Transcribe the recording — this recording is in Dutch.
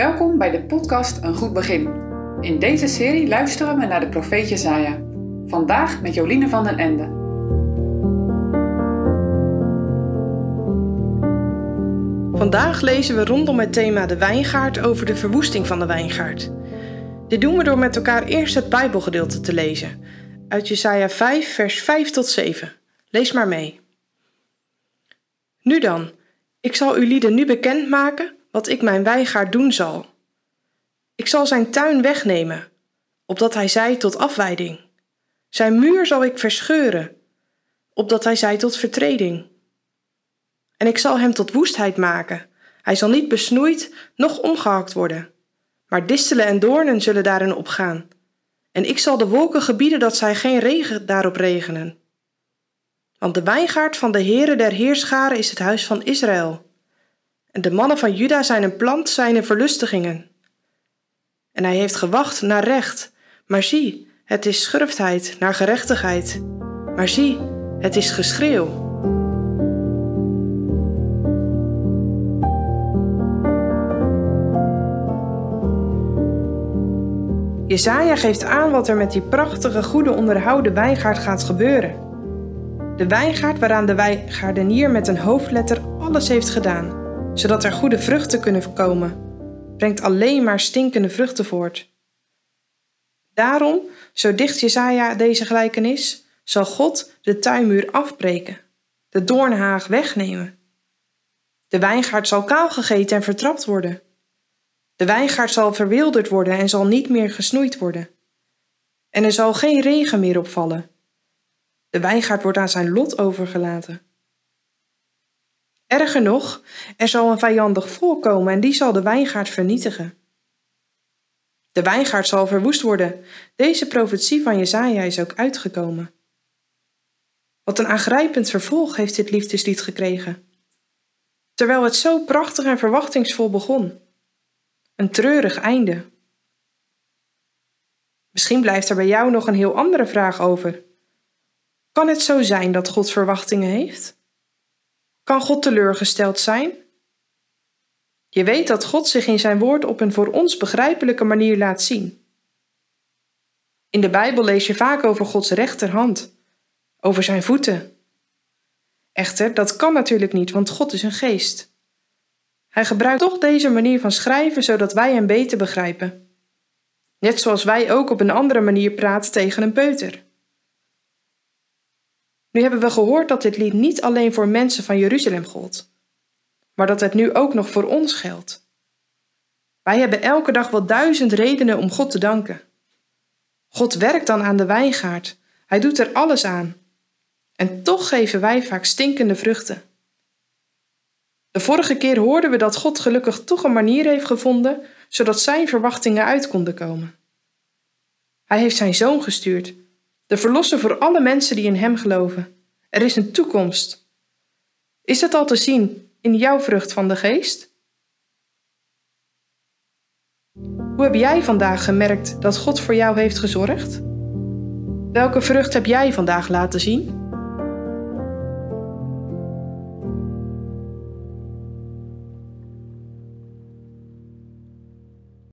Welkom bij de podcast Een Goed Begin. In deze serie luisteren we naar de profeet Jezaja. Vandaag met Joline van den Ende. Vandaag lezen we rondom het thema de wijngaard over de verwoesting van de wijngaard. Dit doen we door met elkaar eerst het Bijbelgedeelte te lezen, uit Jesaja 5, vers 5 tot 7. Lees maar mee. Nu dan, ik zal u lieden nu bekendmaken wat ik mijn wijngaard doen zal. Ik zal zijn tuin wegnemen, opdat hij zij tot afwijding. Zijn muur zal ik verscheuren, opdat hij zij tot vertreding. En ik zal hem tot woestheid maken. Hij zal niet besnoeid, noch omgehakt worden. Maar distelen en doornen zullen daarin opgaan. En ik zal de wolken gebieden dat zij geen regen daarop regenen. Want de wijngaard van de Heere der Heerscharen is het huis van Israël. En de mannen van Juda zijn een plant zijne verlustigingen. En hij heeft gewacht naar recht, maar zie, het is schurftheid naar gerechtigheid. Maar zie, het is geschreeuw. Jesaja geeft aan wat er met die prachtige, goede onderhouden wijngaard gaat gebeuren. De wijngaard waaraan de wijngaardenier met een hoofdletter alles heeft gedaan zodat er goede vruchten kunnen komen, brengt alleen maar stinkende vruchten voort. Daarom, zo dicht Jesaja deze gelijkenis, zal God de tuinmuur afbreken, de doornhaag wegnemen. De wijngaard zal kaal gegeten en vertrapt worden. De wijngaard zal verwilderd worden en zal niet meer gesnoeid worden. En er zal geen regen meer opvallen. De wijngaard wordt aan zijn lot overgelaten. Erger nog, er zal een vijandig volk komen en die zal de wijngaard vernietigen. De wijngaard zal verwoest worden. Deze profetie van Jezaja is ook uitgekomen. Wat een aangrijpend vervolg heeft dit liefdeslied gekregen. Terwijl het zo prachtig en verwachtingsvol begon. Een treurig einde. Misschien blijft er bij jou nog een heel andere vraag over. Kan het zo zijn dat God verwachtingen heeft? Kan God teleurgesteld zijn? Je weet dat God zich in zijn woord op een voor ons begrijpelijke manier laat zien. In de Bijbel lees je vaak over Gods rechterhand, over zijn voeten. Echter, dat kan natuurlijk niet, want God is een geest. Hij gebruikt toch deze manier van schrijven zodat wij hem beter begrijpen. Net zoals wij ook op een andere manier praten tegen een peuter. Nu hebben we gehoord dat dit lied niet alleen voor mensen van Jeruzalem gold, maar dat het nu ook nog voor ons geldt. Wij hebben elke dag wel duizend redenen om God te danken. God werkt dan aan de wijngaard, hij doet er alles aan. En toch geven wij vaak stinkende vruchten. De vorige keer hoorden we dat God gelukkig toch een manier heeft gevonden zodat zijn verwachtingen uit konden komen. Hij heeft zijn zoon gestuurd de verlosser voor alle mensen die in Hem geloven. Er is een toekomst. Is dat al te zien in jouw vrucht van de geest? Hoe heb jij vandaag gemerkt dat God voor jou heeft gezorgd? Welke vrucht heb jij vandaag laten zien?